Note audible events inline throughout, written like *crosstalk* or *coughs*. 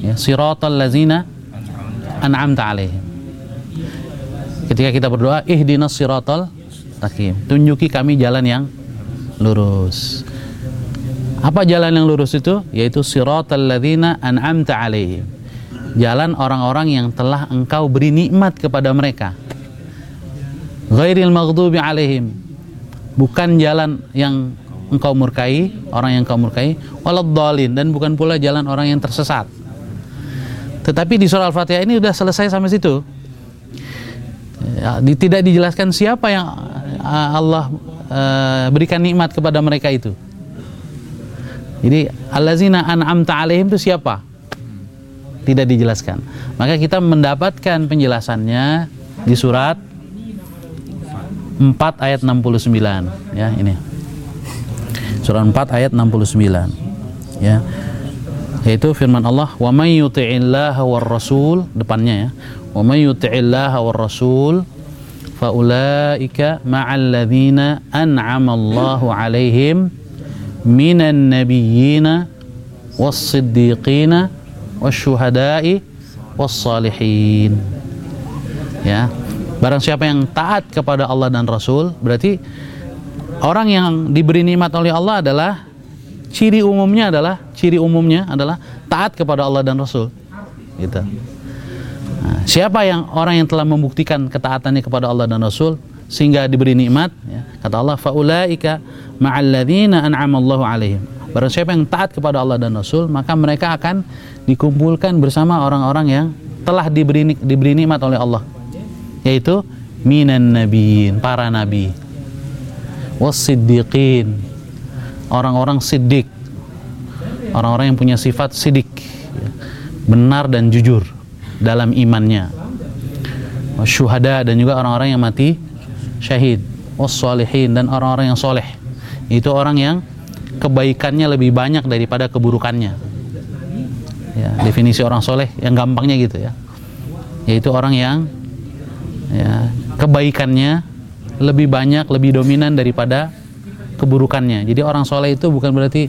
ya siratal ladzina an'amta alaihim. Ketika kita berdoa ihdinas siratal mustaqim. Tunjuki kami jalan yang lurus. Apa jalan yang lurus itu? Yaitu siratal ladzina an'amta alaihim. Jalan orang-orang yang telah engkau beri nikmat kepada mereka. Ghairil maghdubi alaihim. Bukan jalan yang engkau murkai, orang yang engkau murkai, waladhdallin dan bukan pula jalan orang yang tersesat. Tetapi di surah Al-Fatihah ini sudah selesai sampai situ. Ya, di, tidak dijelaskan siapa yang Allah uh, berikan nikmat kepada mereka itu. Jadi allazina an'amta alaihim itu siapa? Tidak dijelaskan. Maka kita mendapatkan penjelasannya di surat 4 ayat 69 ya ini. Surah 4 ayat 69 ya. Yaitu firman Allah wa may yuti'illaha war rasul depannya ya. Wa may yuti'illaha war rasul faulaika ma'al ladzina an'ama Allahu 'alaihim minan nabiyyina was-siddiqina wasyuhada'i was-salihin. Ya. Barang siapa yang taat kepada Allah dan Rasul, berarti orang yang diberi nikmat oleh Allah adalah ciri umumnya adalah ciri umumnya adalah taat kepada Allah dan Rasul. Gitu. Nah, siapa yang orang yang telah membuktikan ketaatannya kepada Allah dan Rasul sehingga diberi nikmat, ya, kata Allah faulaika ma'alladzina an'amallahu alaihim. Barang siapa yang taat kepada Allah dan Rasul, maka mereka akan dikumpulkan bersama orang-orang yang telah diberi diberi nikmat oleh Allah yaitu minan nabiin para nabi wasiddiqin orang-orang siddiq orang-orang yang punya sifat sidik benar dan jujur dalam imannya. Syuhada dan juga orang-orang yang mati syahid wassalihin dan orang-orang yang soleh. Itu orang yang kebaikannya lebih banyak daripada keburukannya. Ya definisi orang soleh yang gampangnya gitu ya. Yaitu orang yang ya, kebaikannya lebih banyak, lebih dominan daripada keburukannya. Jadi orang soleh itu bukan berarti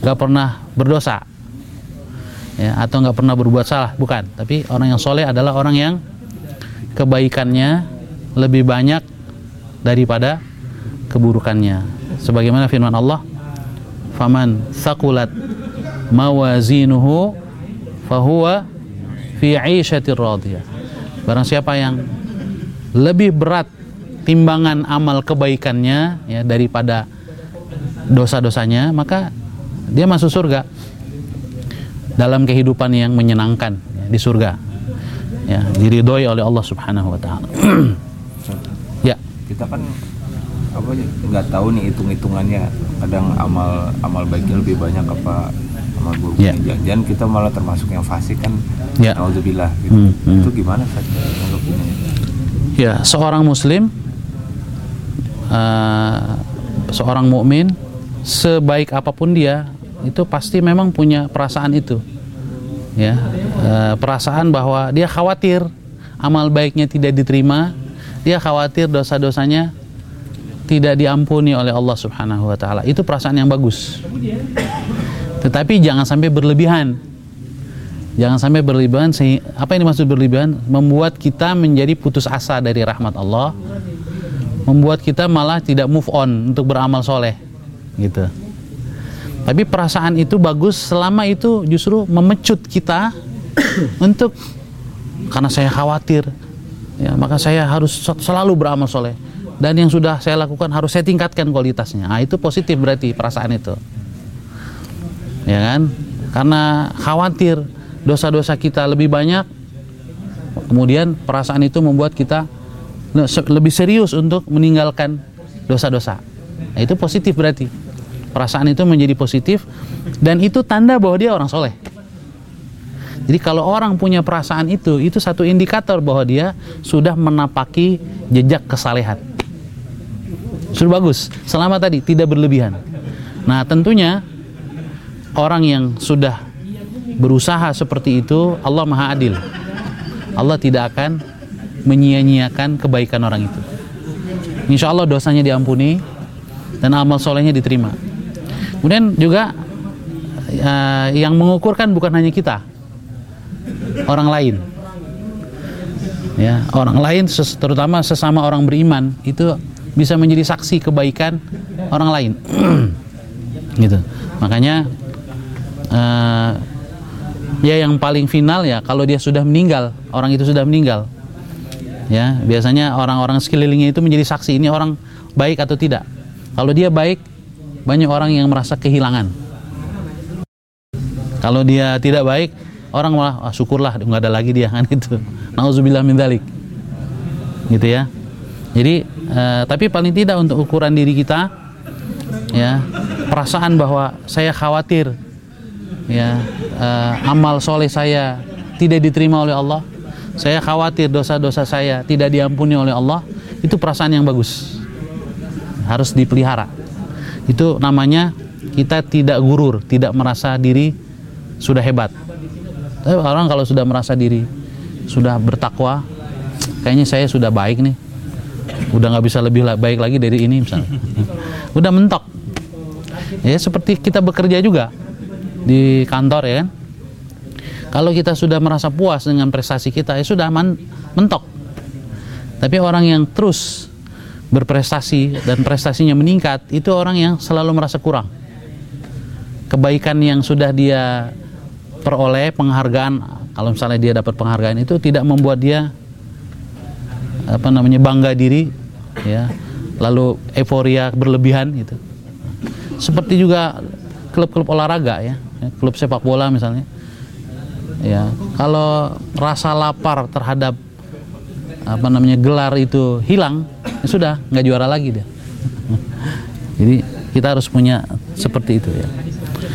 nggak pernah berdosa, ya, atau nggak pernah berbuat salah, bukan. Tapi orang yang soleh adalah orang yang kebaikannya lebih banyak daripada keburukannya. Sebagaimana firman Allah, "Faman sakulat mawazinuhu fahuwa fi 'ishatir radiyah." Barang siapa yang lebih berat timbangan amal kebaikannya ya daripada dosa-dosanya maka dia masuk surga dalam kehidupan yang menyenangkan ya, di surga ya diridhoi oleh Allah Subhanahu wa taala *clears throat* ya kita kan apa nggak tahu nih hitung-hitungannya kadang amal amal baiknya lebih banyak apa amal buruknya Ya. jangan kita malah termasuk yang fasik kan Ya. Nauzubillah gitu. Hmm, hmm. itu gimana Ustaz menanggapinya? Ya, seorang muslim uh, seorang mukmin sebaik apa pun dia itu pasti memang punya perasaan itu. Ya, uh, perasaan bahwa dia khawatir amal baiknya tidak diterima, dia khawatir dosa-dosanya tidak diampuni oleh Allah Subhanahu wa taala. Itu perasaan yang bagus. Tetapi jangan sampai berlebihan. Jangan sampai berlebihan apa yang dimaksud berlebihan membuat kita menjadi putus asa dari rahmat Allah, membuat kita malah tidak move on untuk beramal soleh, gitu. Tapi perasaan itu bagus selama itu justru memecut kita *coughs* untuk karena saya khawatir, ya maka saya harus selalu beramal soleh dan yang sudah saya lakukan harus saya tingkatkan kualitasnya. Nah, itu positif berarti perasaan itu, ya kan? Karena khawatir dosa-dosa kita lebih banyak kemudian perasaan itu membuat kita lebih serius untuk meninggalkan dosa-dosa nah, itu positif berarti perasaan itu menjadi positif dan itu tanda bahwa dia orang soleh jadi kalau orang punya perasaan itu itu satu indikator bahwa dia sudah menapaki jejak kesalehan sudah bagus selama tadi tidak berlebihan nah tentunya orang yang sudah berusaha seperti itu Allah Maha Adil. Allah tidak akan menyia-nyiakan kebaikan orang itu. Insya Allah dosanya diampuni dan amal solehnya diterima. Kemudian juga uh, yang mengukurkan bukan hanya kita, orang lain. Ya orang lain terutama sesama orang beriman itu bisa menjadi saksi kebaikan orang lain. *clears throat* Gitu. Makanya eh, ya yang paling final ya kalau dia sudah meninggal orang itu sudah meninggal. Ya biasanya orang-orang sekelilingnya itu menjadi saksi ini orang baik atau tidak. Kalau dia baik banyak orang yang merasa kehilangan. Kalau dia tidak baik orang malah ah, syukurlah nggak ada lagi dia *laughs* kan itu nauzubillah min dzalik gitu ya. Jadi eh, tapi paling tidak untuk ukuran diri kita ya perasaan bahwa saya khawatir ya eh, amal soleh saya tidak diterima oleh Allah saya khawatir dosa-dosa saya tidak diampuni oleh Allah itu perasaan yang bagus. Harus dipelihara itu namanya kita tidak gurur tidak merasa diri sudah hebat. Tapi orang kalau sudah merasa diri sudah bertakwa kayaknya saya sudah baik nih. Udah nggak bisa lebih baik lagi dari ini misalnya. *laughs* Udah mentok. Ya seperti kita bekerja juga di kantor ya kan? Kalau kita sudah merasa puas dengan prestasi kita ya sudah mentok. Tapi orang yang terus berprestasi dan prestasinya meningkat itu orang yang selalu merasa kurang. Kebaikan yang sudah dia peroleh penghargaan kalau misalnya dia dapat penghargaan itu tidak membuat dia apa namanya bangga diri ya. Lalu euforia berlebihan gitu. Seperti juga klub-klub olahraga ya. Klub sepak bola misalnya. Ya kalau rasa lapar terhadap apa namanya gelar itu hilang ya sudah nggak juara lagi dia. *laughs* Jadi kita harus punya seperti itu ya